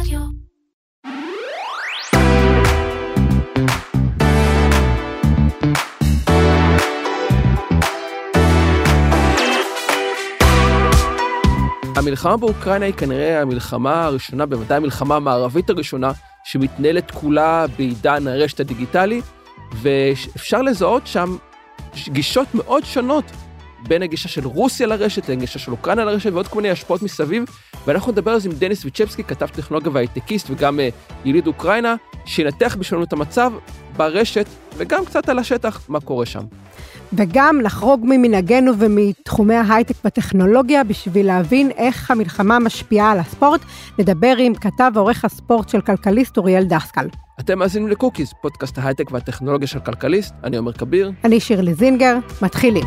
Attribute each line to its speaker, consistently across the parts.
Speaker 1: רדיו.
Speaker 2: המלחמה באוקראינה היא כנראה המלחמה הראשונה, בוודאי המלחמה המערבית הראשונה, שמתנהלת כולה בעידן הרשת הדיגיטלי, ואפשר לזהות שם גישות מאוד שונות בין הגישה של רוסיה לרשת לגישה של אוקראינה לרשת ועוד כל מיני השפעות מסביב, ואנחנו נדבר על זה עם דניס ויצ'בסקי, כתב טכנולוגיה והייטקיסט וגם אה, יליד אוקראינה, שינתח בשבילנו את המצב ברשת וגם קצת על השטח, מה קורה שם.
Speaker 3: וגם לחרוג ממנהגנו ומתחומי ההייטק והטכנולוגיה בשביל להבין איך המלחמה משפיעה על הספורט, נדבר עם כתב ועורך הספורט של כלכליסט אוריאל דסקל.
Speaker 2: אתם מאזינים לקוקיס, פודקאסט ההייטק והטכנולוגיה של כלכליסט, אני עומר כביר.
Speaker 3: אני שירלי זינגר, מתחילים.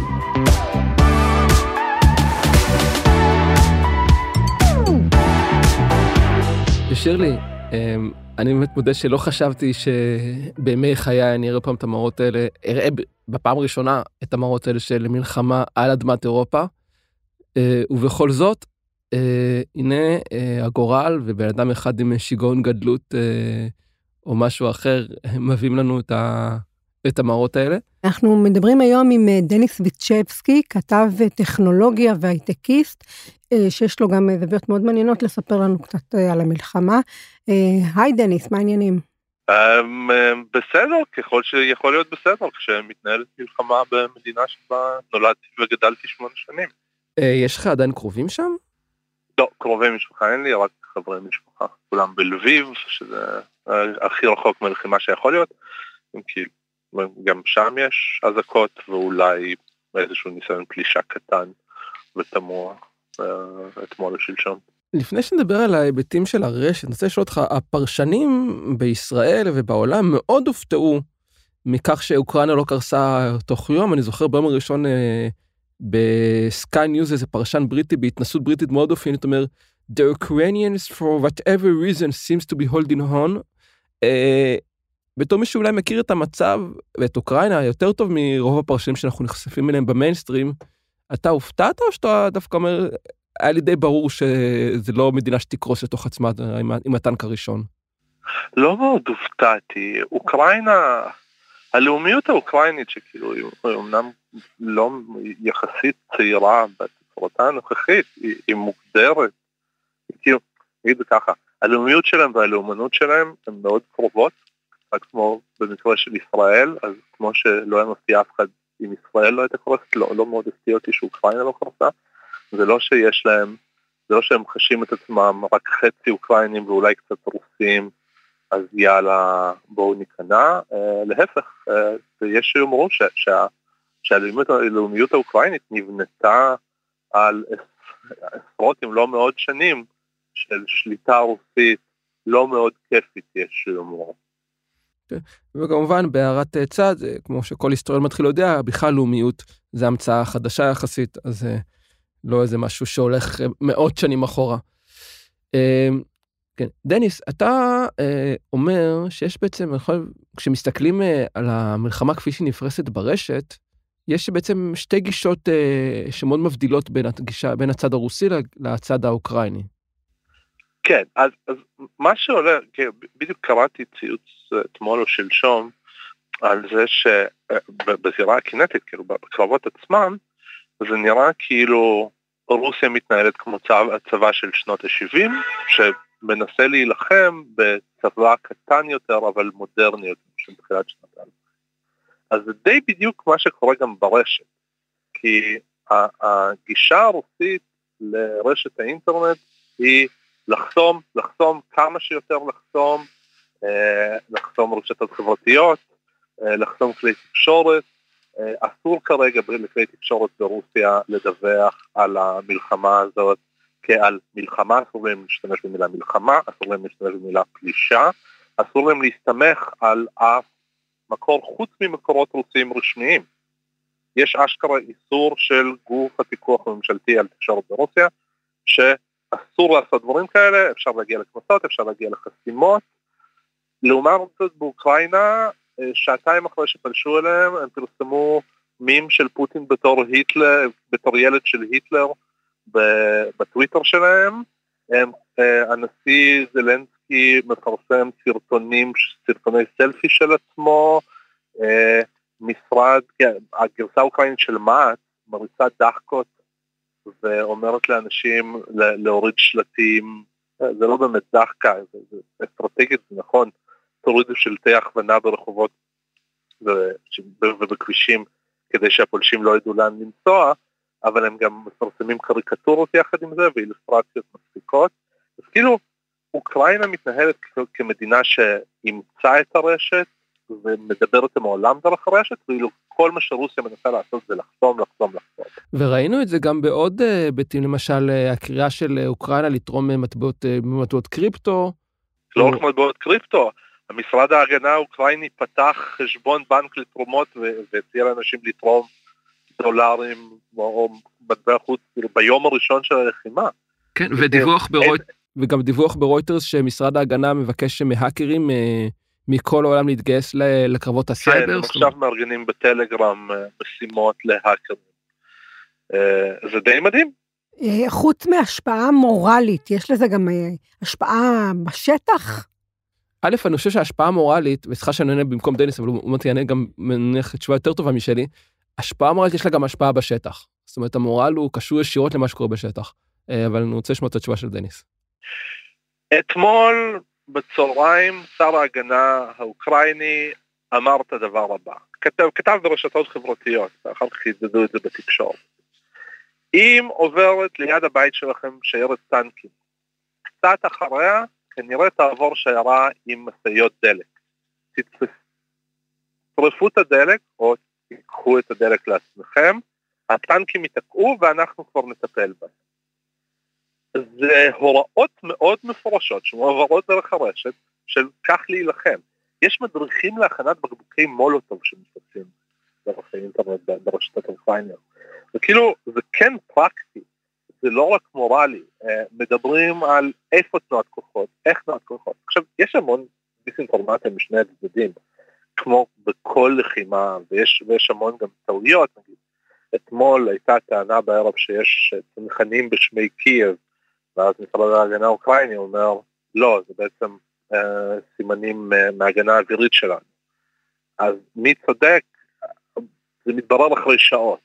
Speaker 2: ושירלי, אמ, אני באמת מודה שלא חשבתי שבימי חיי אני אראה פעם את המראות האלה, אראה בפעם הראשונה את המראות האלה של מלחמה על אדמת אירופה. אה, ובכל זאת, אה, הנה אה, הגורל ובן אדם אחד עם שיגעון גדלות או משהו אחר מביאים לנו את, ה, את המראות האלה.
Speaker 3: אנחנו מדברים היום עם דניס ויצ'בסקי, כתב טכנולוגיה והייטקיסט, שיש לו גם זוויות מאוד מעניינות לספר לנו קצת על המלחמה. היי דניס, מה העניינים?
Speaker 4: אמ, בסדר, ככל שיכול להיות בסדר, כשמתנהלת מלחמה במדינה שבה נולדתי וגדלתי שמונה שנים.
Speaker 2: יש לך עדיין קרובים שם?
Speaker 4: לא, קרובי משפחה אין לי, רק חברי משפחה. כולם בלביב, שזה הכי רחוק מלחימה שיכול להיות. כאילו, גם שם יש אזעקות ואולי איזשהו ניסיון פלישה קטן ותמוה אתמול ושלשום.
Speaker 2: לפני שנדבר על ההיבטים של הרשת, אני רוצה לשאול אותך, הפרשנים בישראל ובעולם מאוד הופתעו מכך שאוקראינה לא קרסה תוך יום. אני זוכר ביום הראשון אה, בסקיי ניוז איזה פרשן בריטי בהתנשאות בריטית מאוד אופיינית אומר, The Ukrainians for whatever reason seems to be holding on. אה, בתור מי שאולי מכיר את המצב ואת אוקראינה יותר טוב מרוב הפרשנים שאנחנו נחשפים אליהם במיינסטרים, אתה הופתעת או שאתה דווקא אומר היה לי די ברור שזה לא מדינה שתקרוס לתוך עצמה עם, הטנק הראשון.
Speaker 4: לא מאוד הופתעתי, אוקראינה, הלאומיות האוקראינית שכאילו היא אמנם לא יחסית צעירה בתצורתה הנוכחית, היא, היא מוגדרת, כאילו, נגיד ככה, הלאומיות שלהם והלאומנות שלהם הן מאוד קרובות, כמו במקרה של ישראל, אז כמו שלא היה מפתיע אף אחד אם ישראל לא הייתה קורסת, לא, לא מאוד הפתיע אותי שאוקראינה לא קרסה. זה לא שיש להם, זה לא שהם חשים את עצמם רק חצי אוקראינים ואולי קצת רוסים, אז יאללה בואו ניכנע, אה, להפך, אה, ויש שיאמרו שהלאומיות האוקראינית נבנתה על עשרות אם לא מאות שנים של שליטה רוסית לא מאוד כיפית יש שיאמרו.
Speaker 2: וכמובן בהערת צד, כמו שכל היסטוריון מתחיל יודע, בכלל לאומיות זה המצאה חדשה יחסית, אז לא איזה משהו שהולך אה, מאות שנים אחורה. אה, כן, דניס, אתה אה, אומר שיש בעצם, כשמסתכלים אה, על המלחמה כפי שהיא נפרסת ברשת, יש בעצם שתי גישות אה, שמאוד מבדילות בין, הגישה, בין הצד הרוסי לצד האוקראיני.
Speaker 4: כן, אז, אז מה שעולה, כן, בדיוק קראתי ציוץ אה, אתמול או שלשום על זה שבזירה הקינטית, כאילו בקרבות עצמם, זה נראה כאילו רוסיה מתנהלת כמו צבא, הצבא של שנות ה-70, שמנסה להילחם בצבא קטן יותר אבל מודרני יותר של תחילת שנות ה-2000. אז זה די בדיוק מה שקורה גם ברשת, כי הגישה הרוסית לרשת האינטרנט היא לחסום, לחסום כמה שיותר לחסום, אה, לחסום רשתות חברתיות, אה, לחסום כלי תקשורת, אה, אסור כרגע לכלי תקשורת ברוסיה לדווח על המלחמה הזאת כעל מלחמה, אסור להם להשתמש במילה מלחמה, אסור להם להשתמש במילה פלישה, אסור להם להסתמך על אף מקור חוץ ממקורות רוסיים רשמיים. יש אשכרה איסור של גוף הפיקוח הממשלתי על תקשורת ברוסיה, שאסור לעשות דברים כאלה, אפשר להגיע לקנסות, אפשר להגיע לחסימות. לעומת זאת באוקראינה שעתיים אחרי שפלשו אליהם הם פרסמו מים של פוטין בתור היטלר, בתור ילד של היטלר בטוויטר שלהם. הם, אה, הנשיא זלנסקי זלנסקי מפרסם סרטונים, סרטוני סלפי של עצמו, אה, משרד, כן, הגרסה האוקראינית של מע"צ מריצה דחקות ואומרת לאנשים להוריד שלטים, זה לא באמת דחקה, אסטרטגית, זה נכון, תורידו שלטי הכוונה ברחובות ובכבישים כדי שהפולשים לא ידעו לאן לנסוע, אבל הם גם מפרסמים קריקטורות יחד עם זה ואילוסטרציות מספיקות. אז כאילו, אוקראינה מתנהלת כמדינה שאימצה את הרשת ומדברת עם העולם דרך הרשת, ואילו כל מה שרוסיה מנסה לעשות זה לחסום, לחסום, לחסום.
Speaker 2: וראינו את זה גם בעוד אה, היבטים, למשל אה, הקריאה של אוקראינה לתרום מטבעות, אה, מטבעות קריפטו.
Speaker 4: לא רק מטבעות קריפטו, המשרד ההגנה האוקראיני פתח חשבון בנק לתרומות והציע לאנשים לתרום דולרים או מטבע חוץ כאילו ביום הראשון של הלחימה.
Speaker 2: כן, ודיווח ברויט... וגם דיווח ברויטרס שמשרד ההגנה מבקש מהאקרים מכל העולם להתגייס לקרבות הסייבר.
Speaker 4: כן, עכשיו מארגנים בטלגרם אה, משימות להאקרים. אה, זה די מדהים.
Speaker 3: אה, חוץ מהשפעה מורלית, יש לזה גם השפעה בשטח?
Speaker 2: א', אני חושב שההשפעה המורלית, וסליחה שאני עונה במקום דניס, אבל הוא אומר יענה גם מניח תשובה יותר טובה משלי, השפעה מורלית יש לה גם השפעה בשטח. זאת אומרת, המורל הוא קשור ישירות למה שקורה בשטח. אבל אני רוצה לשמוע את התשובה של דניס.
Speaker 4: אתמול בצהריים שר ההגנה האוקראיני אמר את הדבר הבא, כתב, כתב ברשתות חברתיות, ואחר כך חידדו את זה בתקשורת. אם עוברת ליד הבית שלכם שיירת טנקים, קצת אחריה כנראה תעבור שיירה עם משאיות דלק. תצרפו את הדלק או תיקחו את הדלק לעצמכם, הטנקים ייתקעו ואנחנו כבר נטפל בהם. זה הוראות מאוד מפורשות שמועברות דרך הרשת של כך להילחם. יש מדריכים להכנת בקבוקי מולוטוב שמפצים דרך האינטרנט ברשתות האוקראיניות. וכאילו זה כן פרקטי, זה לא רק מורלי, אה, מדברים על איפה תנועת כוחות, איך תנועת כוחות. עכשיו, יש המון דיסאינפורמציה משני הצדדים, כמו בכל לחימה, ויש, ויש המון גם טעויות, נגיד. אתמול הייתה טענה בערב שיש צנחנים בשמי קייב ואז משרד ההגנה האוקראיני אומר, לא, זה בעצם אה, סימנים אה, מההגנה האווירית שלנו. אז מי צודק, זה מתברר אחרי שעות.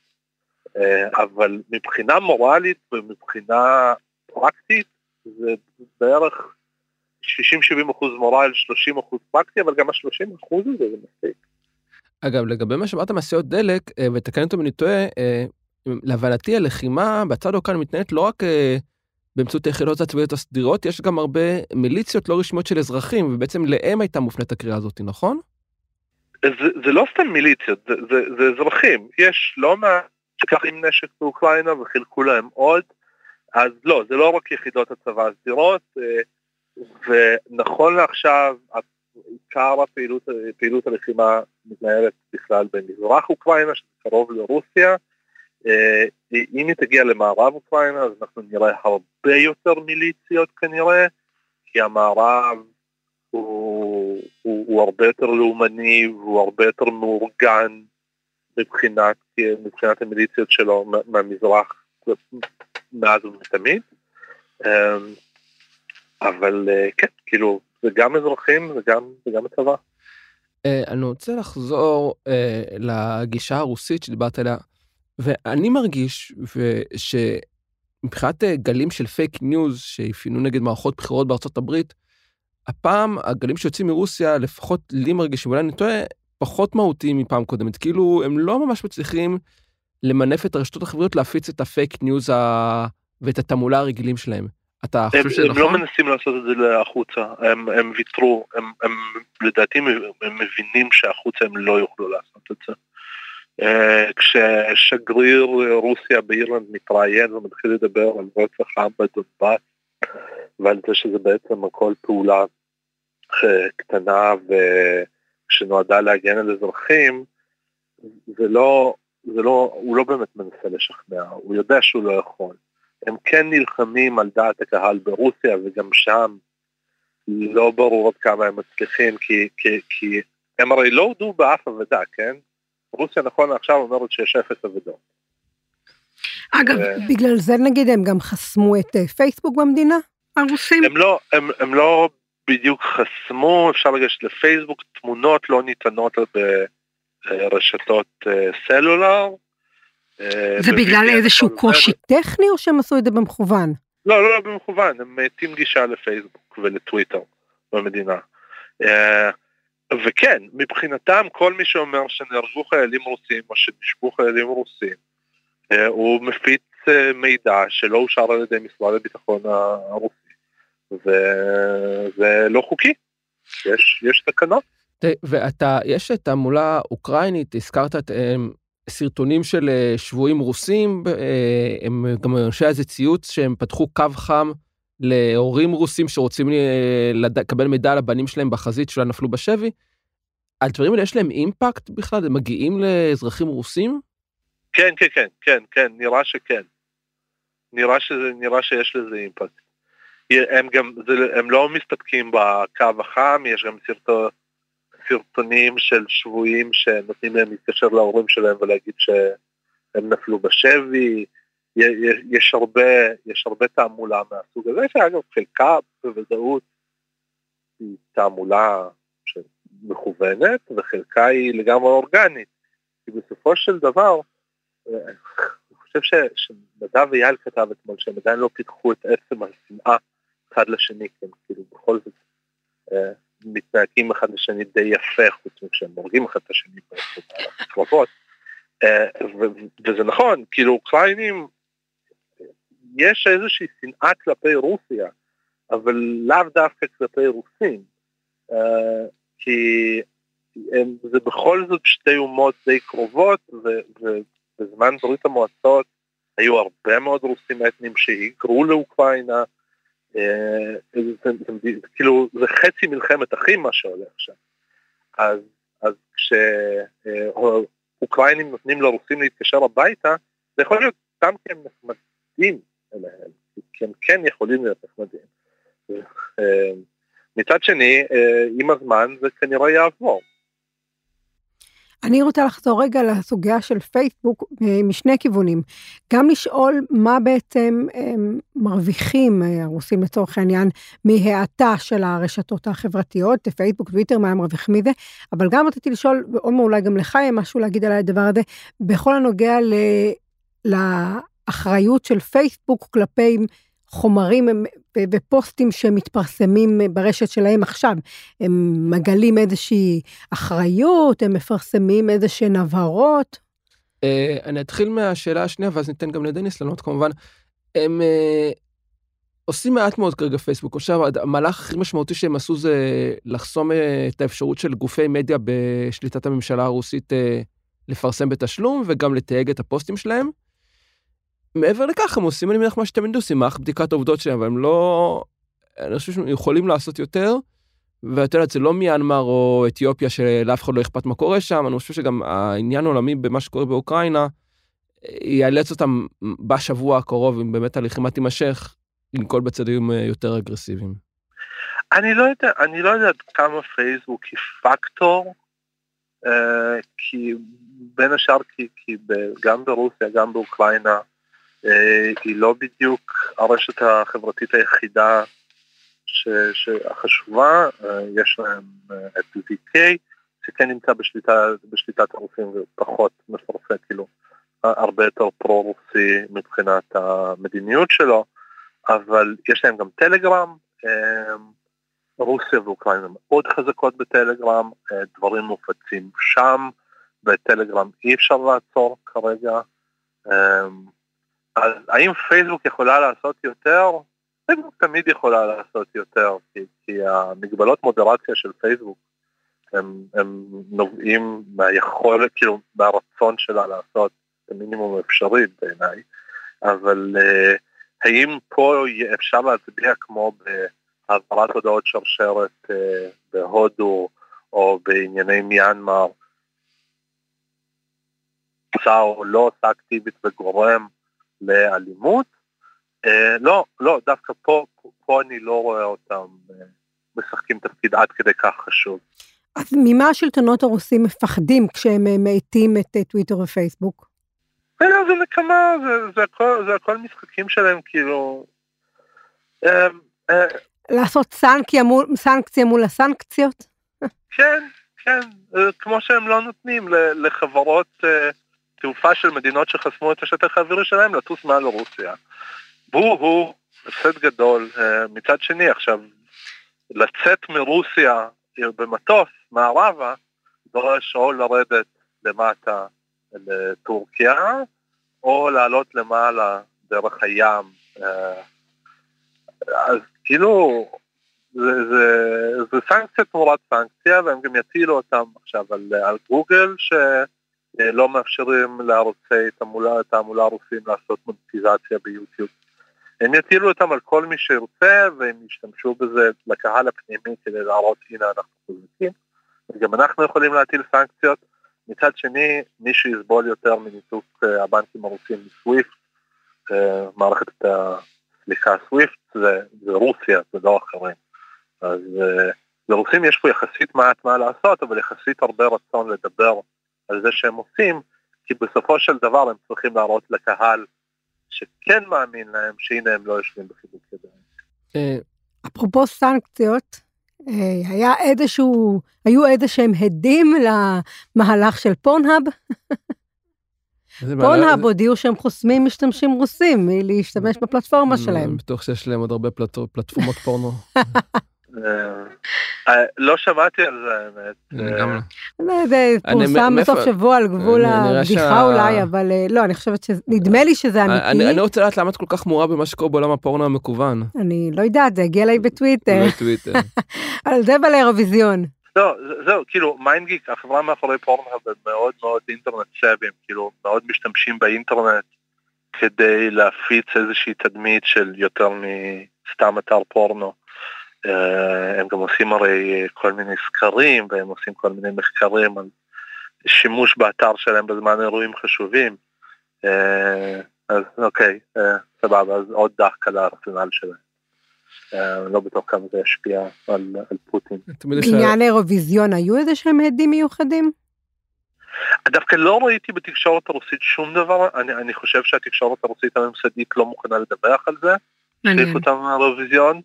Speaker 4: אה, אבל מבחינה מורלית ומבחינה פרקטית, זה בערך 60-70 אחוז מורל, 30 אחוז פרקטי, אבל גם ה-30 אחוז הזה זה מספיק.
Speaker 2: אגב, לגבי מה שאמרת מעשיות דלק, אה, ותקן אותי אם אני טועה, אה, להבנתי הלחימה בצד האוקראיני מתנהלת לא רק באמצעות היחידות הצבאיות הסדירות, יש גם הרבה מיליציות לא רשמיות של אזרחים, ובעצם להם הייתה מופנית הקריאה הזאת, נכון?
Speaker 4: זה, זה לא סתם מיליציות, זה, זה, זה אזרחים. יש לא מעט שקרים נשק באוקראינה וחילקו להם עוד, אז לא, זה לא רק יחידות הצבא הסדירות, אה, ונכון לעכשיו, עיקר הפעילות, פעילות הלחימה מתנהלת בכלל במזרח אוקראינה, שזה קרוב לרוסיה, אה, אם היא תגיע למערב אוקראינה אז אנחנו נראה הרבה יותר מיליציות כנראה, כי המערב הוא, הוא, הוא הרבה יותר לאומני והוא הרבה יותר מאורגן מבחינת, מבחינת המיליציות שלו מהמזרח מאז ומתמיד. אמ, אבל אה, כן, כאילו, זה גם אזרחים וגם, וגם הצבא.
Speaker 2: אה, אני רוצה לחזור לגישה הרוסית שדיברת עליה. ואני מרגיש שמבחינת אה, גלים של פייק ניוז שאפיינו נגד מערכות בחירות בארצות הברית, הפעם הגלים שיוצאים מרוסיה, לפחות לי מרגישים, אולי אני טועה, פחות מהותיים מפעם קודמת. כאילו, הם לא ממש מצליחים למנף את הרשתות החברתיות להפיץ את הפייק ניוז ה... ואת התעמולה הרגילים שלהם. אתה חושב שזה
Speaker 4: נכון? הם לא מנסים לעשות את זה החוצה, הם, הם ויתרו, הם, הם לדעתי הם מבינים שהחוצה הם לא יוכלו לעשות את זה. אה, כששגריר רוסיה באירלנד מתראיין ומתחיל לדבר על רצח העם בדונבאס ועל זה שזה בעצם הכל פעולה אה, קטנה ושנועדה להגן על אזרחים, זה לא, זה לא, הוא לא באמת מנסה לשכנע, הוא יודע שהוא לא יכול. הם כן נלחמים על דעת הקהל ברוסיה וגם שם לא ברור עד כמה הם מצליחים כי, כי, כי הם הרי לא הודו באף אבדה, כן? רוסיה נכון לעכשיו אומרת שיש אפס אבדות.
Speaker 3: אגב, בגלל זה נגיד הם גם חסמו את אה, פייסבוק במדינה, הרוסים?
Speaker 4: הם לא, הם, הם לא בדיוק חסמו, אפשר לגשת לפייסבוק, תמונות לא ניתנות ברשתות אה, סלולר.
Speaker 3: אה, זה בגלל איזשהו קושי טכני או שהם עשו את זה במכוון?
Speaker 4: לא, לא, לא במכוון, הם מתים גישה לפייסבוק ולטוויטר במדינה. וכן, מבחינתם כל מי שאומר שנהרגו חיילים רוסים או שנשבו חיילים רוסים, הוא מפיץ מידע שלא אושר על ידי משרד הביטחון הרוסי. וזה לא חוקי, יש, יש תקנות.
Speaker 2: ואתה, יש תעמולה אוקראינית, הזכרת את הם, סרטונים של אה, שבויים רוסים, אה, הם גם אנשי איזה ציוץ שהם פתחו קו חם להורים רוסים שרוצים אה, לקבל מידע על הבנים שלהם בחזית שאולי נפלו בשבי. הדברים האלה יש להם אימפקט בכלל? הם מגיעים לאזרחים רוסים?
Speaker 4: כן, כן, כן, כן, כן, נראה שכן. נראה, שזה, נראה שיש לזה אימפקט. הם גם, זה, הם לא מסתפקים בקו החם, יש גם סרטו, סרטונים של שבויים שנותנים להם להתקשר להורים שלהם ולהגיד שהם נפלו בשבי, יש, הרבה, יש הרבה תעמולה מהסוג הזה, שאגב חלקה בוודאות היא תעמולה מכוונת וחלקה היא לגמרי אורגנית, כי בסופו של דבר, אני חושב שנדב אייל כתב אתמול שהם עדיין לא פיתחו את עצם השנאה אחד לשני, כן, כאילו בכל זאת אה, מתנהגים אחד לשני די יפה, חוץ מכשהם הורגים אחד את השני בקרבות. אה, וזה נכון, כאילו אוקראינים, יש איזושהי שנאה כלפי רוסיה, אבל לאו דווקא כלפי רוסים, אה, כי הם, זה בכל זאת שתי אומות די קרובות, ובזמן ברית המועצות היו הרבה מאוד רוסים אתניים שהיגרו לאוקראינה, אה, כאילו זה חצי מלחמת אחים מה שעולה עכשיו. אז, אז כשאוקראינים נותנים לרוסים להתקשר הביתה, זה יכול להיות סתם כי הם נחמדים אליהם, כי הם כן יכולים להיות נחמדים. אה, מצד שני, אה, עם הזמן זה כנראה יעבור.
Speaker 3: אני רוצה לחזור רגע לסוגיה של פייסבוק אה, משני כיוונים. גם לשאול מה בעצם הם מרוויחים, אה, הרוסים לצורך העניין, מהאטה של הרשתות החברתיות, פייסבוק, טוויטר, מה הם מרוויחים מזה, אבל גם רציתי לשאול, ועומר אולי גם לך יהיה משהו להגיד על הדבר הזה, בכל הנוגע ל... לאחריות של פייסבוק כלפי חומרים ופוסטים שמתפרסמים ברשת שלהם עכשיו. הם מגלים איזושהי אחריות, הם מפרסמים איזה שהן הבהרות.
Speaker 2: אה, אני אתחיל מהשאלה השנייה ואז ניתן גם לדניס לענות כמובן. הם אה, עושים מעט מאוד כרגע פייסבוק. עכשיו המהלך הכי משמעותי שהם עשו זה לחסום אה, את האפשרות של גופי מדיה בשליטת הממשלה הרוסית לפרסם בתשלום וגם לתייג את הפוסטים שלהם. מעבר לכך הם עושים אני מניח מה שאתם עושים מערך בדיקת העובדות שלהם אבל הם לא אני חושב שהם יכולים לעשות יותר. ואתה יודע זה לא מיאנמר או אתיופיה שלאף אחד לא אכפת מה קורה שם אני חושב שגם העניין העולמי במה שקורה באוקראינה יאלץ אותם בשבוע הקרוב אם באמת הלחימה תימשך לנקול בצדדים אה, יותר אגרסיביים.
Speaker 4: אני לא יודע אני לא יודע כמה פייסבוק היא פקטור אה, כי בין השאר כי, כי גם ברוסיה גם באוקראינה היא לא בדיוק הרשת החברתית היחידה ש, שהחשובה, אה, יש להם אה, את VK שכן נמצא בשליטה, בשליטת הרוסים ופחות מפרסם, כאילו הרבה יותר פרו-רוסי מבחינת המדיניות שלו, אבל יש להם גם טלגרם, רוסיה ואוקראינה מאוד חזקות בטלגרם, דברים מופצים שם, בטלגרם אי אפשר לעצור כרגע. אז האם פייסבוק יכולה לעשות יותר? פייסבוק תמיד יכולה לעשות יותר, כי, כי המגבלות מודרציה של פייסבוק הם, הם נובעים מהיכולת, כאילו מהרצון שלה לעשות את המינימום האפשרי בעיניי, אבל uh, האם פה אפשר להצביע כמו בהעברת הודעות שרשרת uh, בהודו או בענייני מיאנמר, עושה או לא עושה אקטיבית וגורם לאלימות. אה, לא, לא, דווקא פה, פה אני לא רואה אותם אה, משחקים תפקיד עד כדי כך חשוב.
Speaker 3: אז ממה השלטונות הרוסים מפחדים כשהם אה, מאטים את טוויטר ופייסבוק?
Speaker 4: זה נקמה, זה, זה, הכל, זה הכל משחקים שלהם, כאילו...
Speaker 3: לעשות סנקציה מול, סנקציה מול הסנקציות?
Speaker 4: כן, כן, כמו שהם לא נותנים לחברות תעופה של מדינות שחסמו את השטח האווירי שלהם לטוס מעל רוסיה. בו הוא הפסד גדול. אה, מצד שני, עכשיו, לצאת מרוסיה במטוס מערבה, דורש או לרדת למטה לטורקיה, או לעלות למעלה דרך הים. אז כאילו, זה, זה, זה סנקציה תמורת סנקציה, והם גם יטילו אותם עכשיו על, על גוגל, שלא מאפשרים לערוצי תעמולה, תעמולה רוסים לעשות מוניטיזציה ביוטיוב. הם יטילו אותם על כל מי שירצה, והם ישתמשו בזה לקהל הפנימי כדי להראות הנה אנחנו חוזקים. וגם אנחנו יכולים להטיל סנקציות. מצד שני, מי שיסבול יותר מניתוק אה, הבנקים הרוסים מסוויפט, אה, מערכת הסליקה סוויפט, זה, זה רוסיה, זה לא אחרים. אז לרוסים יש פה יחסית מעט מה לעשות, אבל יחסית הרבה רצון לדבר על זה שהם עושים, כי בסופו של דבר הם צריכים להראות לקהל שכן מאמין להם, שהנה הם לא יושבים בחיבוק ידיים.
Speaker 3: אה, אפרופו סנקציות, אה, היה איזשהו, היו איזה שהם הדים למהלך של פורנהאב? פורנהאב הודיעו שהם חוסמים משתמשים רוסים מלהשתמש בפלטפורמה שלהם. אני
Speaker 2: בטוח שיש להם עוד הרבה פלטפורמות פורנו.
Speaker 4: אה, אה, לא שמעתי על זה האמת.
Speaker 3: לא. אה, זה פורסם בסוף שבוע על גבול הבדיחה אולי, אבל לא, אני חושבת ש... נדמה לי שזה אמיתי.
Speaker 2: אני רוצה לדעת למה את כל כך מורה במה שקורה בעולם הפורנו המקוון.
Speaker 3: אני לא יודעת, זה הגיע אליי בטוויטר. על זה באירוויזיון.
Speaker 4: לא, זהו, כאילו MindGeek, החברה מאחורי Pornhub הם מאוד מאוד internet savvy ים, כאילו מאוד משתמשים באינטרנט כדי להפיץ איזושהי תדמית של יותר מסתם אתר פורנו. אה, הם גם עושים הרי כל מיני סקרים והם עושים כל מיני מחקרים על שימוש באתר שלהם בזמן אירועים חשובים. אה, אז אוקיי, אה, סבבה, אז עוד דחקה לארסנל שלהם. לא בטוח כמה זה ישפיע על, על פוטין.
Speaker 3: בעניין האירוויזיון היו איזה שהם עדים מיוחדים?
Speaker 4: דווקא לא ראיתי בתקשורת הרוסית שום דבר, אני, אני חושב שהתקשורת הרוסית הממסדית לא מוכנה לדווח על זה. מעניין. אותם מהאירוויזיון.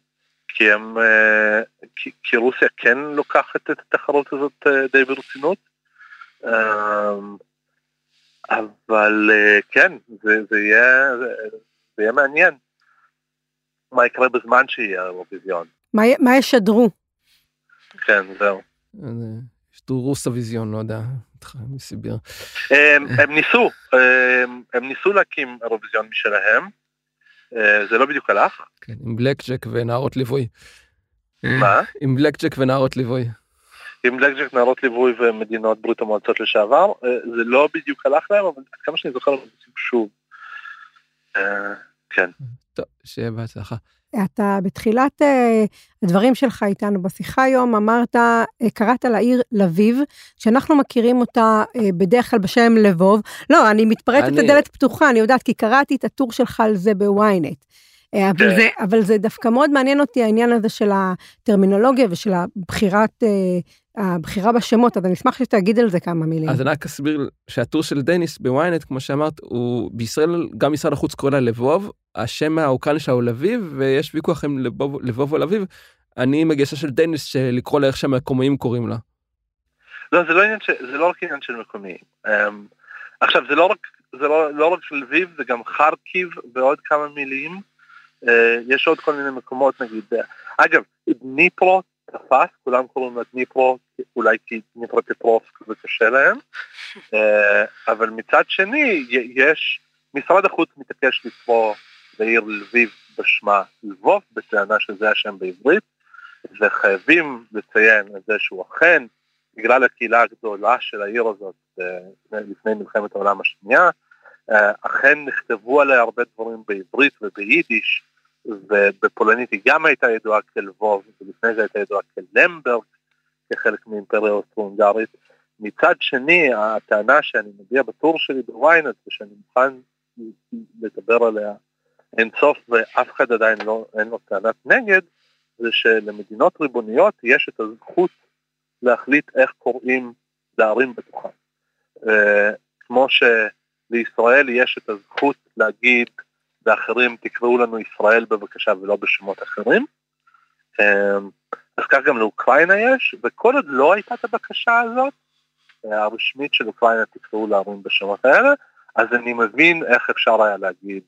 Speaker 4: כי הם, אה, כי, כי רוסיה כן לוקחת את התחרות הזאת אה, די ברצינות. אמ, אבל אה, כן, זה, זה, יהיה, זה, זה יהיה מעניין מה יקרה בזמן שיהיה האירוויזיון.
Speaker 3: מה, מה ישדרו?
Speaker 4: כן, זהו.
Speaker 2: ישדרו רוסוויזיון, לא יודע, מסיביר.
Speaker 4: הם, הם ניסו, הם, הם ניסו להקים אירוויזיון משלהם. אה, זה לא בדיוק הלך.
Speaker 2: כן, עם בלק ג'ק ונערות ליווי.
Speaker 4: מה?
Speaker 2: עם בלק ג'ק ונערות ליווי.
Speaker 4: עם בלק ג'ק, נערות ליווי ומדינות ברית המועצות לשעבר, אה, זה לא בדיוק הלך להם, אבל כמה שאני זוכר, הם עושים שוב. אה, כן.
Speaker 2: טוב, שיהיה בהצלחה.
Speaker 3: אתה בתחילת אה, הדברים שלך איתנו בשיחה היום אמרת, אה, קראת לעיר לביב, שאנחנו מכירים אותה אה, בדרך כלל בשם לבוב. לא, אני מתפרצת אני... לדלת פתוחה, אני יודעת, כי קראתי את הטור שלך על זה בוויינט. אבל, כן. זה, אבל זה דווקא מאוד מעניין אותי העניין הזה של הטרמינולוגיה ושל הבחירת הבחירה בשמות, אז אני אשמח שתגיד על זה כמה מילים.
Speaker 2: אז אני רק אסביר שהטור של דניס בוויינט, כמו שאמרת, הוא בישראל, גם משרד החוץ קורא לה לבוב, השם האוקראיני שלה הוא לביב, ויש ויכוח אם לבוב, לבוב או לביב. אני מגישה של דניס שלקרוא לה איך שהמקומיים קוראים לה.
Speaker 4: לא, זה לא עניין, ש... זה לא רק עניין של מקומיים. Um, עכשיו, זה לא רק, זה לא, לא רק לביב, זה גם חרקיב ועוד כמה מילים. Uh, יש עוד כל מיני מקומות, נגיד, אגב, דניפרו תפס, כולם קוראים לה דניפרו, אולי כי דניפרו פטרובסק זה קשה להם, אה, אבל מצד שני יש, משרד החוץ מתעקש לקרוא לעיר לביב בשמה לבוב, בטענה שזה השם בעברית, וחייבים לציין את זה שהוא אכן, בגלל הקהילה הגדולה של העיר הזאת אה, לפני מלחמת העולם השנייה, אה, אכן נכתבו עליה הרבה דברים בעברית וביידיש, ובפולנית היא גם הייתה ידועה כלבוב, ולפני זה הייתה ידועה כלמברג, כחלק מאימפריה אוסטרו-הונגרית. מצד שני, הטענה שאני מביע בטור שלי בוויינט, ושאני מוכן לדבר עליה אין סוף, ואף אחד עדיין לא, אין לו טענת נגד, זה שלמדינות ריבוניות יש את הזכות להחליט איך קוראים לערים בתוכן. כמו שלישראל יש את הזכות להגיד ואחרים תקראו לנו ישראל בבקשה ולא בשמות אחרים. אז כך גם לאוקראינה יש, וכל עוד לא הייתה את הבקשה הזאת, הרשמית של אוקראינה תקראו לערים בשמות האלה, אז אני מבין איך אפשר היה להגיד,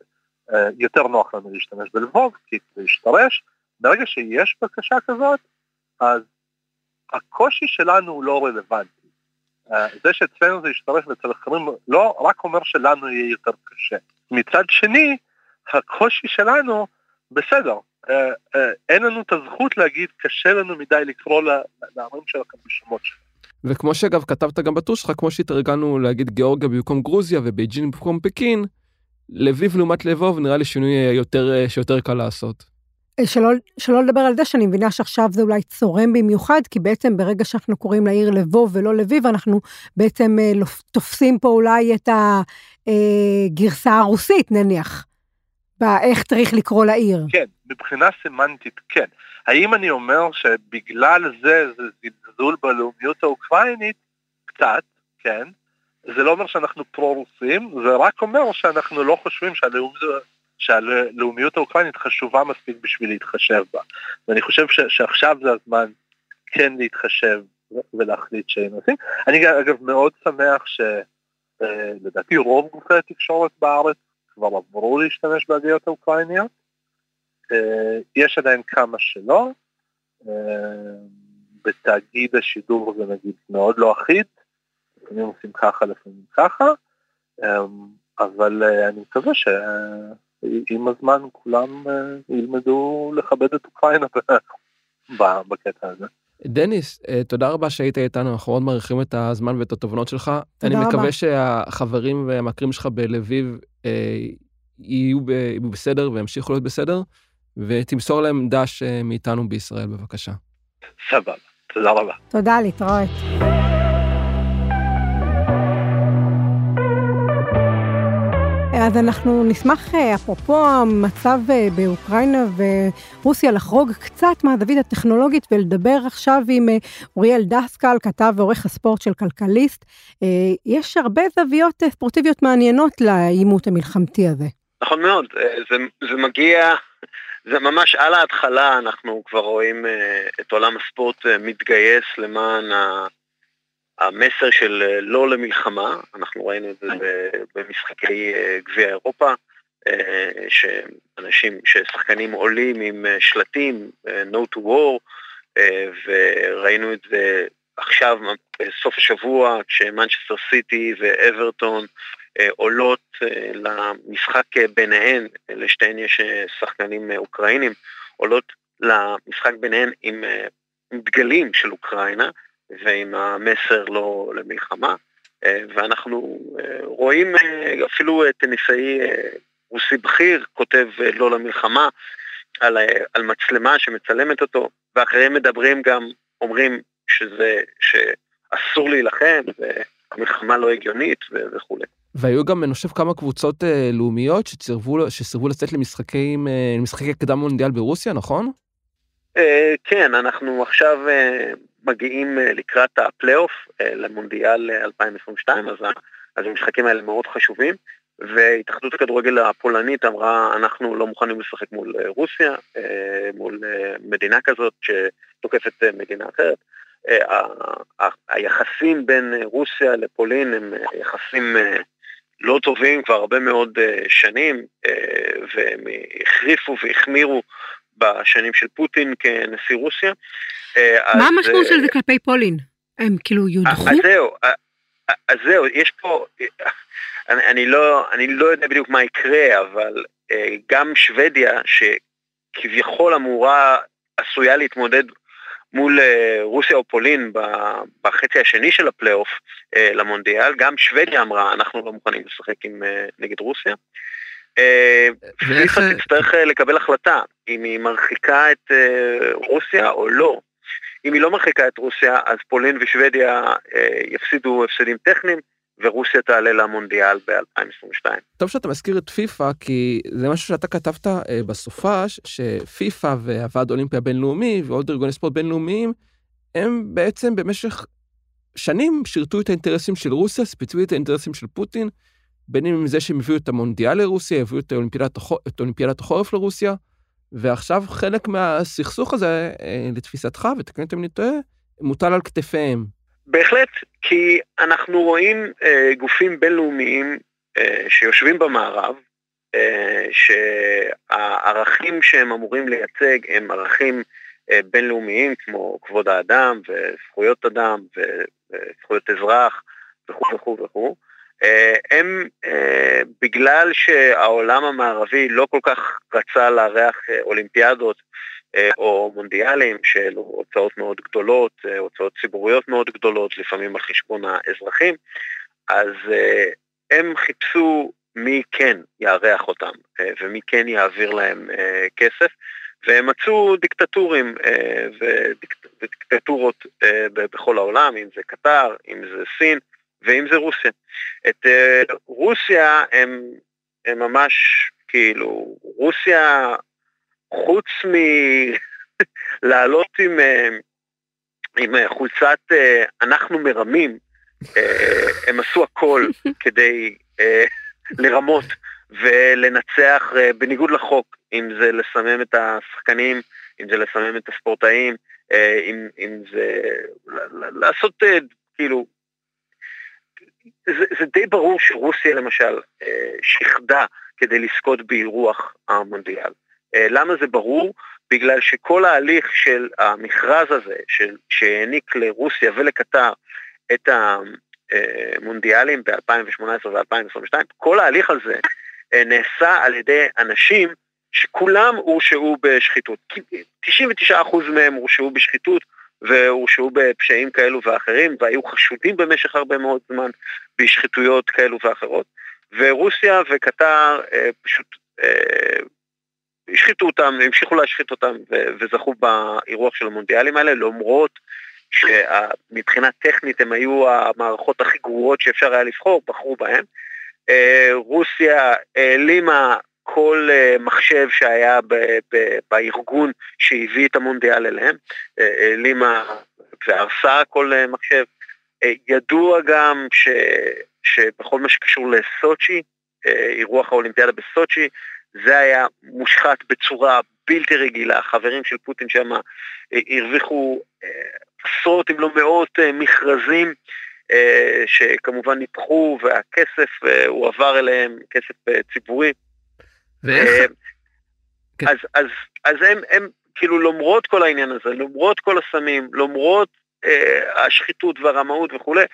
Speaker 4: יותר נוח לנו להשתמש בלבוב, כי להשתרש, ברגע שיש בקשה כזאת, אז הקושי שלנו הוא לא רלוונטי. זה שאצלנו זה ישתרש ואצל אחרים לא רק אומר שלנו יהיה יותר קשה. מצד שני, הקושי שלנו, בסדר, אה, אה, אין לנו את הזכות להגיד קשה לנו מדי לקרוא לערים שלכם בשמות שלהם.
Speaker 2: וכמו שאגב כתבת גם בטור שלך, כמו שהתרגלנו להגיד גיאורגיה במקום גרוזיה ובייג'ין במקום פקין, לביב לעומת לבוב נראה לי שינוי יותר, שיותר קל לעשות.
Speaker 3: אה, שלא, שלא לדבר על זה שאני מבינה שעכשיו זה אולי צורם במיוחד, כי בעצם ברגע שאנחנו קוראים לעיר לבוב ולא לביב, אנחנו בעצם תופסים פה אולי את הגרסה הרוסית נניח. באיך צריך לקרוא לעיר.
Speaker 4: כן, מבחינה סמנטית כן. האם אני אומר שבגלל זה זה זלזול בלאומיות האוקראינית? קצת, כן. זה לא אומר שאנחנו פרו-רוסים, זה רק אומר שאנחנו לא חושבים שהלאומיות, שהלאומיות האוקראינית חשובה מספיק בשביל להתחשב בה. ואני חושב ש, שעכשיו זה הזמן כן להתחשב ולהחליט שהיינו עושים. אני אגב מאוד שמח שלדעתי אה, רוב גופי התקשורת בארץ כבר עברו להשתמש בהגיות האוקראיניות. אה, יש עדיין כמה שלא. אה, בתאגיד השידור זה נגיד מאוד לא אחיד, לפעמים עושים ככה לפעמים ככה, אה, אבל אני מקווה שעם הזמן כולם ילמדו לכבד את אוקראינה בקטע הזה.
Speaker 2: דניס, תודה רבה שהיית איתנו, אנחנו מאוד מעריכים את הזמן ואת התובנות שלך. אני מקווה רבה. שהחברים והמכרים שלך בלביב אה, יהיו, ב, יהיו בסדר וימשיכו להיות בסדר, ותמסור להם דש אה, מאיתנו בישראל, בבקשה.
Speaker 4: סבבה, תודה רבה.
Speaker 3: תודה, להתראות. אז אנחנו נשמח, אה, אפרופו המצב אה, באוקראינה ורוסיה, לחרוג קצת מהזווית הטכנולוגית ולדבר עכשיו עם אה, אוריאל דסקל, כתב ועורך הספורט של כלכליסט. יש הרבה זוויות ספורטיביות מעניינות לעימות המלחמתי הזה.
Speaker 1: נכון מאוד, זה, זה מגיע, זה ממש על ההתחלה, אנחנו כבר רואים את עולם הספורט מתגייס למען ה... המסר של אה, לא למלחמה, אנחנו ראינו את זה במשחקי אה, גביע אירופה, אה, שאנשים, ששחקנים עולים עם שלטים, No to War, וראינו את זה עכשיו, בסוף השבוע, כשמנצ'סטר סיטי ואברטון עולות למשחק ביניהן, לשתיהן יש שחקנים אוקראינים, עולות למשחק ביניהן עם דגלים של אוקראינה, ועם המסר לא למלחמה, אה, ואנחנו אה, רואים אה, אפילו טניסאי רוסי בכיר כותב לא למלחמה על, על מצלמה שמצלמת אותו, ואחרים מדברים גם, אומרים שזה, שאסור להילחם, והמלחמה לא הגיונית וכולי.
Speaker 2: והיו גם, אני חושב, כמה קבוצות אה, לאומיות שסירבו, שסירבו לצאת למשחקים, אה, למשחקי קדם מונדיאל ברוסיה, נכון?
Speaker 1: אה, כן, אנחנו עכשיו אה, מגיעים אה, לקראת הפלייאוף למונדיאל 2022, אז, אז המשחקים האלה מאוד חשובים, והתאחדות הכדורגל הפולנית אמרה, אנחנו לא מוכנים לשחק מול רוסיה, מול מדינה כזאת שתוקפת מדינה אחרת. היחסים בין רוסיה לפולין הם יחסים לא טובים כבר הרבה מאוד שנים, והם החריפו והחמירו בשנים של פוטין כנשיא רוסיה.
Speaker 3: אה, מה המשמעות של זה אה, כלפי פולין? הם כאילו יודחו?
Speaker 1: אז זהו, אז זהו, יש פה, אני, אני, לא, אני לא יודע בדיוק מה יקרה, אבל אה, גם שוודיה, שכביכול אמורה, עשויה להתמודד מול רוסיה או פולין בחצי השני של הפלייאוף למונדיאל, גם שוודיה אמרה, אנחנו לא מוכנים לשחק עם, נגד רוסיה. פיפ"א תצטרך לקבל החלטה אם היא מרחיקה את רוסיה או לא. אם היא לא מרחיקה את רוסיה, אז פולין ושוודיה אה, יפסידו הפסדים טכניים, ורוסיה תעלה למונדיאל ב-2022.
Speaker 2: טוב שאתה מזכיר את פיפ"א, כי זה משהו שאתה כתבת אה, בסופש, שפיפ"א והוועד האולימפי הבינלאומי ועוד ארגוני ספורט בינלאומיים, הם בעצם במשך שנים שירתו את האינטרסים של רוסיה, ספציפית את האינטרסים של פוטין, בין אם זה שהם הביאו את המונדיאל לרוסיה, הביאו את אולימפיאדת, החורף לרוסיה, ועכשיו חלק מהסכסוך הזה, אה, לתפיסתך, ותקן אם אני טועה, מוטל על כתפיהם.
Speaker 1: בהחלט, כי אנחנו רואים אה, גופים בינלאומיים אה, שיושבים במערב, אה, שהערכים שהם אמורים לייצג הם ערכים אה, בינלאומיים כמו כבוד האדם וזכויות אדם וזכויות אזרח וכו' וכו' וכו'. אה, הם, אה, בגלל שהעולם המערבי לא כל כך רצה לארח אה, אולימפיאדות או מונדיאלים של הוצאות מאוד גדולות, הוצאות ציבוריות מאוד גדולות, לפעמים על חשבון האזרחים, אז הם חיפשו מי כן יארח אותם ומי כן יעביר להם כסף, והם מצאו דיקטטורים ודיקטטורות בכל העולם, אם זה קטר, אם זה סין, ואם זה רוסיה. את uh, רוסיה הם, הם ממש כאילו, רוסיה חוץ מלעלות עם, uh, עם uh, חולצת uh, אנחנו מרמים, uh, הם עשו הכל כדי uh, לרמות ולנצח uh, בניגוד לחוק, אם זה לסמם את השחקנים, אם זה לסמם את הספורטאים, uh, אם, אם זה לעשות uh, כאילו זה, זה די ברור שרוסיה למשל אה, שחדה כדי לזכות באירוח המונדיאל. אה, למה זה ברור? בגלל שכל ההליך של המכרז הזה, של, שהעניק לרוסיה ולקטר את המונדיאלים ב-2018 ו-2022, כל ההליך הזה אה, נעשה על ידי אנשים שכולם הורשעו בשחיתות. 99% מהם הורשעו בשחיתות, והורשעו בפשעים כאלו ואחרים, והיו חשודים במשך הרבה מאוד זמן בשחיתויות כאלו ואחרות, ורוסיה וקטר אה, פשוט אה, השחיתו אותם, המשיכו להשחית אותם וזכו באירוח של המונדיאלים האלה, למרות שמבחינה טכנית הם היו המערכות הכי גרועות שאפשר היה לבחור, בחרו בהם. אה, רוסיה העלימה כל uh, מחשב שהיה בארגון שהביא את המונדיאל אליהם, אה, העלימה uh, והרסה כל מחשב. ידוע גם ש, שבכל מה שקשור לסוצ'י, אירוח האולימפיאדה בסוצ'י, זה היה מושחת בצורה בלתי רגילה, חברים של פוטין שם הרוויחו עשרות אם לא מאות מכרזים שכמובן ניפחו והכסף הועבר אליהם, כסף ציבורי.
Speaker 2: ואיך?
Speaker 1: אה, כן. אז, אז, אז הם, הם, כאילו, למרות כל העניין הזה, למרות כל הסמים, למרות אה, השחיתות והרמאות וכולי,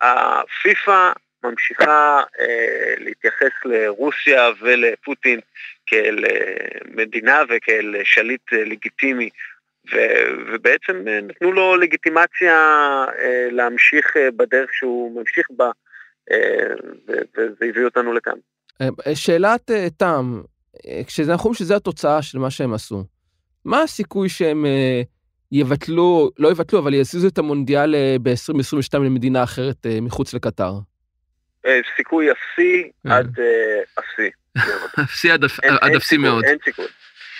Speaker 1: הפיפ"א ממשיכה אה, להתייחס לרוסיה ולפוטין כאל אה, מדינה וכאל שליט אה, לגיטימי, ו, ובעצם אה, נתנו לו לגיטימציה אה, להמשיך אה, בדרך שהוא ממשיך בה, אה, וזה הביא אותנו לכאן.
Speaker 2: אה, שאלת אה, תם, אה, כשאנחנו אומרים שזו התוצאה של מה שהם עשו, מה הסיכוי שהם יבטלו, לא יבטלו, אבל יזיזו את המונדיאל ב-2022 למדינה אחרת מחוץ לקטר?
Speaker 1: סיכוי אפסי עד אפסי.
Speaker 2: אפסי עד אפסי מאוד.
Speaker 1: אין סיכוי.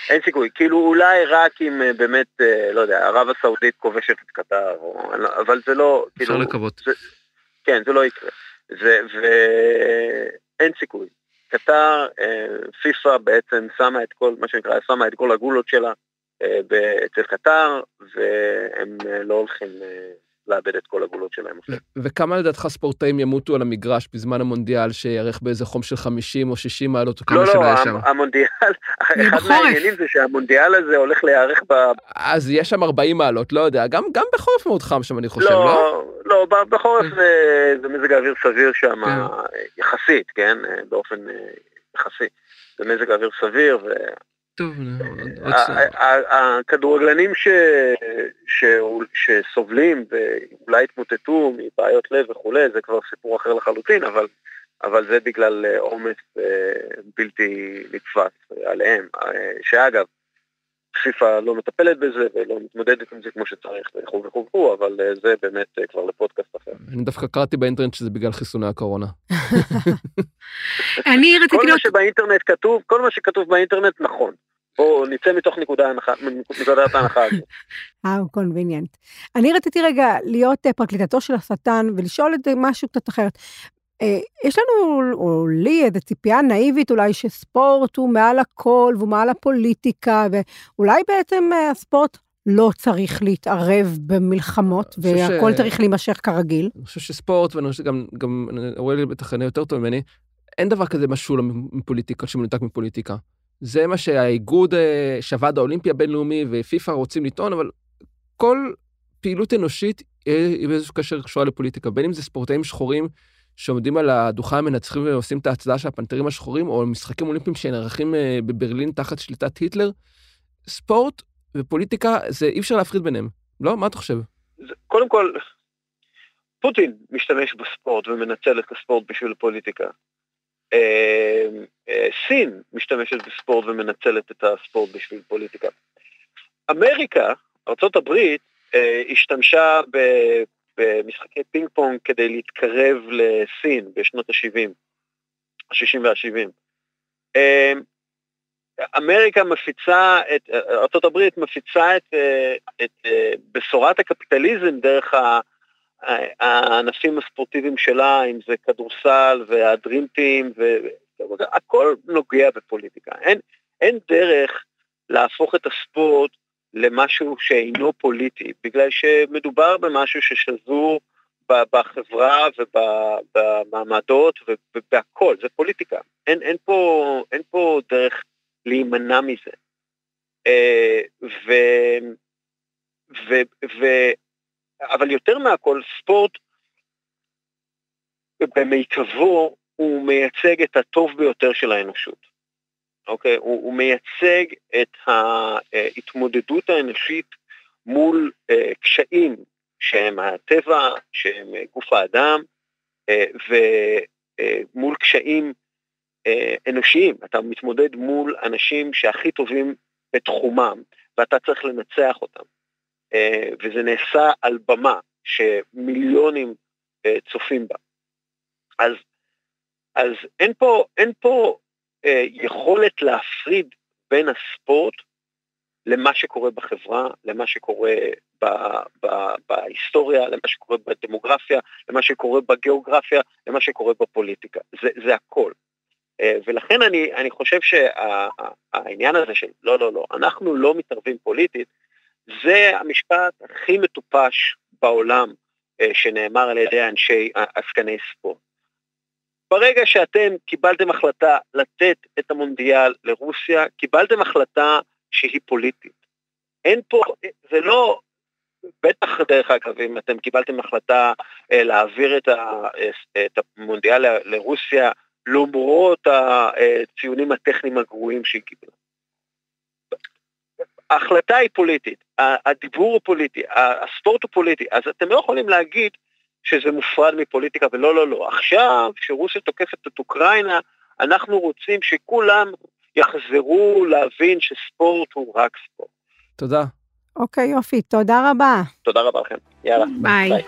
Speaker 1: אין סיכוי, כאילו אולי רק אם באמת, לא יודע, ערב הסעודית כובשת את קטר, אבל זה לא,
Speaker 2: אפשר כאילו, לקוות.
Speaker 1: כן, זה לא יקרה. ואין סיכוי. קטר, אה, פיפ"א בעצם שמה את כל, מה שנקרא, שמה את כל הגולות שלה אה, אצל קטר, והם אה, לא הולכים לאבד את כל הגולות שלהם.
Speaker 2: וכמה לדעתך ספורטאים ימותו על המגרש בזמן המונדיאל שיארך באיזה חום של 50 או 60 מעלות או כמה
Speaker 1: לא, שלא היה שם? לא, לא, המונדיאל, אחד מהעניינים זה שהמונדיאל הזה הולך להיערך ב...
Speaker 2: אז יש שם 40 מעלות, לא יודע, גם, גם בחורף מאוד חם שם אני חושב, לא?
Speaker 1: לא, לא בחורף זה מזג האוויר סביר שם, כן. יחסית, כן? באופן יחסי. זה מזג האוויר סביר.
Speaker 2: טוב,
Speaker 1: הכדורגלנים שסובלים ואולי התמוטטו מבעיות לב וכולי, זה כבר סיפור אחר לחלוטין, אבל, אבל זה בגלל אה, עומס אה, בלתי נתפס עליהם, אה, שאגב, פיפ"א לא מטפלת בזה ולא מתמודדת עם זה כמו שצריך וכו' וכו' אבל זה באמת כבר לפודקאסט אחר.
Speaker 2: אני דווקא קראתי באינטרנט שזה בגלל חיסוני הקורונה.
Speaker 3: אני רציתי
Speaker 1: להיות... כל מה שבאינטרנט כתוב, כל מה שכתוב באינטרנט נכון. בואו נצא מתוך נקודת ההנחה הזאת.
Speaker 3: אה, קונביניאנט. אני רציתי רגע להיות אה, פרקליטתו של השטן ולשאול את משהו קצת אחרת. אה, יש לנו, או לי, איזו ציפייה נאיבית אולי שספורט הוא מעל הכל והוא מעל הפוליטיקה, ואולי בעצם אה, הספורט לא צריך להתערב במלחמות, והכל ש... צריך להימשך כרגיל.
Speaker 2: אני חושב שספורט, ואני חושב שגם, גם, לי בטח יותר טוב ממני, אין דבר כזה משול מפוליטיקה, שמנותק מפוליטיקה. זה מה שהאיגוד, אה, שהוועד האולימפי הבינלאומי ופיפ"א רוצים לטעון, אבל כל פעילות אנושית היא באיזשהו קשר קשורה לפוליטיקה, בין אם זה ספורטאים שחורים שעומדים על הדוכן המנצחים ועושים את ההצדעה של הפנתרים השחורים, או משחקים אולימפיים שנערכים אה, בברלין תחת שליטת היטלר. ספורט ופוליטיקה, זה אי אפשר להפריד ביניהם. לא? מה אתה חושב?
Speaker 1: קודם כל, פוטין משתמש בספורט ומנצל את הספורט בשביל הפוליטיקה. אה, אה, סין משתמשת בספורט ומנצלת את הספורט בשביל פוליטיקה. אמריקה, ארה"ב, השתמשה במשחקי פינג פונג כדי להתקרב לסין בשנות ה-70, ה-60 וה-70. אמ, אמריקה מפיצה, את, ארה"ב מפיצה את, את בשורת הקפיטליזם דרך הענפים הספורטיביים שלה, אם זה כדורסל והדרימטים, והכל נוגע בפוליטיקה. אין, אין דרך להפוך את הספורט למשהו שאינו פוליטי, בגלל שמדובר במשהו ששזור בחברה ובמעמדות ובהכל, זה פוליטיקה. אין, אין, פה, אין פה דרך להימנע מזה. אה, ו, ו, ו, אבל יותר מהכל, ספורט במיטבו הוא מייצג את הטוב ביותר של האנושות. אוקיי? הוא, הוא מייצג את ההתמודדות האנושית מול אה, קשיים שהם הטבע, שהם אה, גוף האדם, אה, ומול קשיים אנושיים. אתה מתמודד מול אנשים שהכי טובים בתחומם, ואתה צריך לנצח אותם. וזה נעשה על במה שמיליונים צופים בה. אז, אז אין פה, אין פה אה, יכולת להפריד בין הספורט למה שקורה בחברה, למה שקורה ב, ב, בהיסטוריה, למה שקורה בדמוגרפיה, למה שקורה בגיאוגרפיה, למה שקורה בפוליטיקה. זה, זה הכל. אה, ולכן אני, אני חושב שהעניין שה, הזה של לא, לא, לא, אנחנו לא מתערבים פוליטית, זה המשפט הכי מטופש בעולם אה, שנאמר על ידי אנשי עסקני ספורט. ברגע שאתם קיבלתם החלטה לתת את המונדיאל לרוסיה, קיבלתם החלטה שהיא פוליטית. אין פה, זה לא, בטח דרך אגב, אם אתם קיבלתם החלטה אה, להעביר אה, את המונדיאל לרוסיה, למרות הציונים הטכניים הגרועים שהיא קיבלה. ההחלטה היא פוליטית, הדיבור הוא פוליטי, הספורט הוא פוליטי, אז אתם לא יכולים להגיד שזה מופרד מפוליטיקה, ולא, לא, לא. עכשיו, כשרוסיה תוקפת את אוקראינה, אנחנו רוצים שכולם יחזרו להבין שספורט הוא רק ספורט.
Speaker 2: תודה.
Speaker 3: אוקיי, יופי, תודה רבה.
Speaker 1: תודה רבה לכם. יאללה.
Speaker 3: ביי. ביי.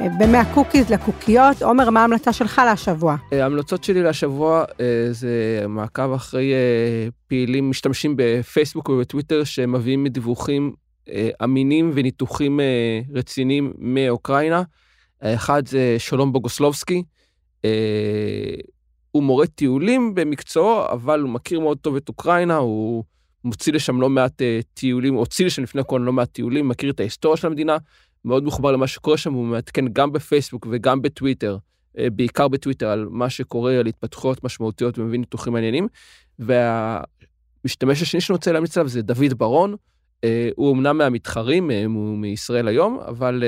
Speaker 3: ומה cookies לקוקיות, עומר, מה ההמלצה שלך להשבוע?
Speaker 2: אה, ההמלצות שלי להשבוע אה, זה מעקב אחרי אה, פעילים משתמשים בפייסבוק ובטוויטר שמביאים דיווחים אמינים וניתוחים רציניים מאוקראינה. האחד זה שלום בוגוסלובסקי, הוא מורה טיולים במקצועו, אבל הוא מכיר מאוד טוב את אוקראינה, הוא מוציא לשם לא מעט טיולים, הוציא לשם לפני הכל לא מעט טיולים, מכיר את ההיסטוריה של המדינה. מאוד מחובר למה שקורה שם, הוא מעדכן גם בפייסבוק וגם בטוויטר, אה, בעיקר בטוויטר, על מה שקורה, על התפתחויות משמעותיות ומבין ניתוחים מעניינים. והמשתמש השני שאני רוצה להמליץ עליו זה דוד ברון. אה, הוא אמנם מהמתחרים, אה, הוא מישראל היום, אבל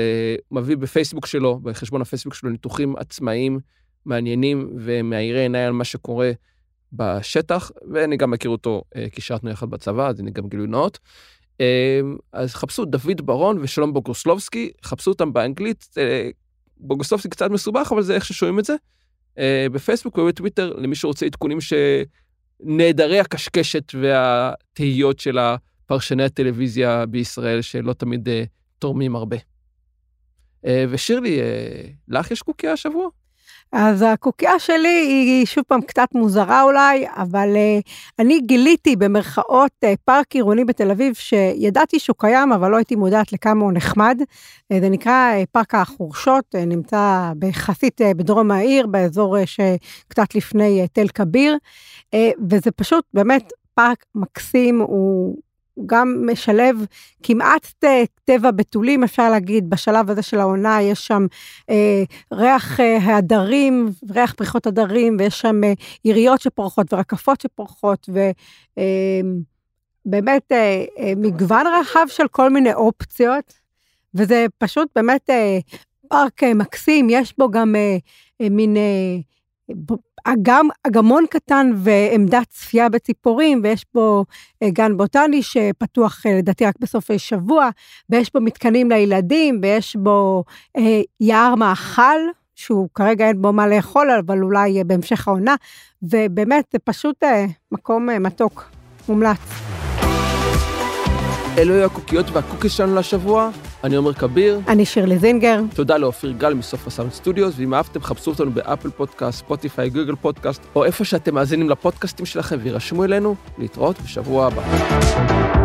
Speaker 2: מביא בפייסבוק שלו, בחשבון הפייסבוק שלו, ניתוחים עצמאיים, מעניינים ומאירי עיניי על מה שקורה בשטח, ואני גם מכיר אותו כי שרתנו יחד בצבא, אז הנה גם גילוי נאות. אמ, אז חפשו דוד ברון ושלום בוגוסלובסקי, חפשו אותם באנגלית, אה, בוגוסלובסקי קצת מסובך, אבל זה איך ששומעים את זה. אה, בפייסבוק ובטוויטר, למי שרוצה עדכונים שנעדרי הקשקשת והתהיות של הפרשני הטלוויזיה בישראל, שלא תמיד אה, תורמים הרבה. ושירלי, לך יש קוקיה השבוע?
Speaker 3: אז הקוקייה שלי היא שוב פעם קצת מוזרה אולי, אבל uh, אני גיליתי במרכאות uh, פארק עירוני בתל אביב, שידעתי שהוא קיים, אבל לא הייתי מודעת לכמה הוא נחמד. Uh, זה נקרא uh, פארק החורשות, uh, נמצא ביחסית uh, בדרום העיר, באזור uh, שקצת לפני uh, תל כביר, uh, וזה פשוט באמת פארק מקסים, הוא... גם משלב כמעט טבע בתולים, אפשר להגיד, בשלב הזה של העונה, יש שם אה, ריח אה, הדרים, ריח פריחות הדרים, ויש שם אה, יריות שפורחות ורקפות שפורחות, ובאמת אה, אה, אה, מגוון רחב של כל מיני אופציות, וזה פשוט באמת אה, פארק אה, מקסים, יש בו גם אה, אה, מין... אה, אגם, אגמון קטן ועמדת צפייה בציפורים, ויש בו אה, גן בוטני שפתוח אה, לדעתי רק בסופי שבוע, ויש בו מתקנים לילדים, ויש בו אה, יער מאכל, שהוא כרגע אין בו מה לאכול, אבל אולי בהמשך העונה, ובאמת זה פשוט אה, מקום אה, מתוק, מומלץ.
Speaker 2: אלו היו הקוקיות וה cookies שלנו לשבוע. אני עומר כביר.
Speaker 3: אני שירלי זינגר.
Speaker 2: תודה לאופיר גל מסוף הסאונד studios, ואם אהבתם, חפשו אותנו ב Apple Podcast, Spotify, Google Podcast, או איפה שאתם מאזינים לפודקאסטים שלכם, וירשמו אלינו. להתראות בשבוע הבא.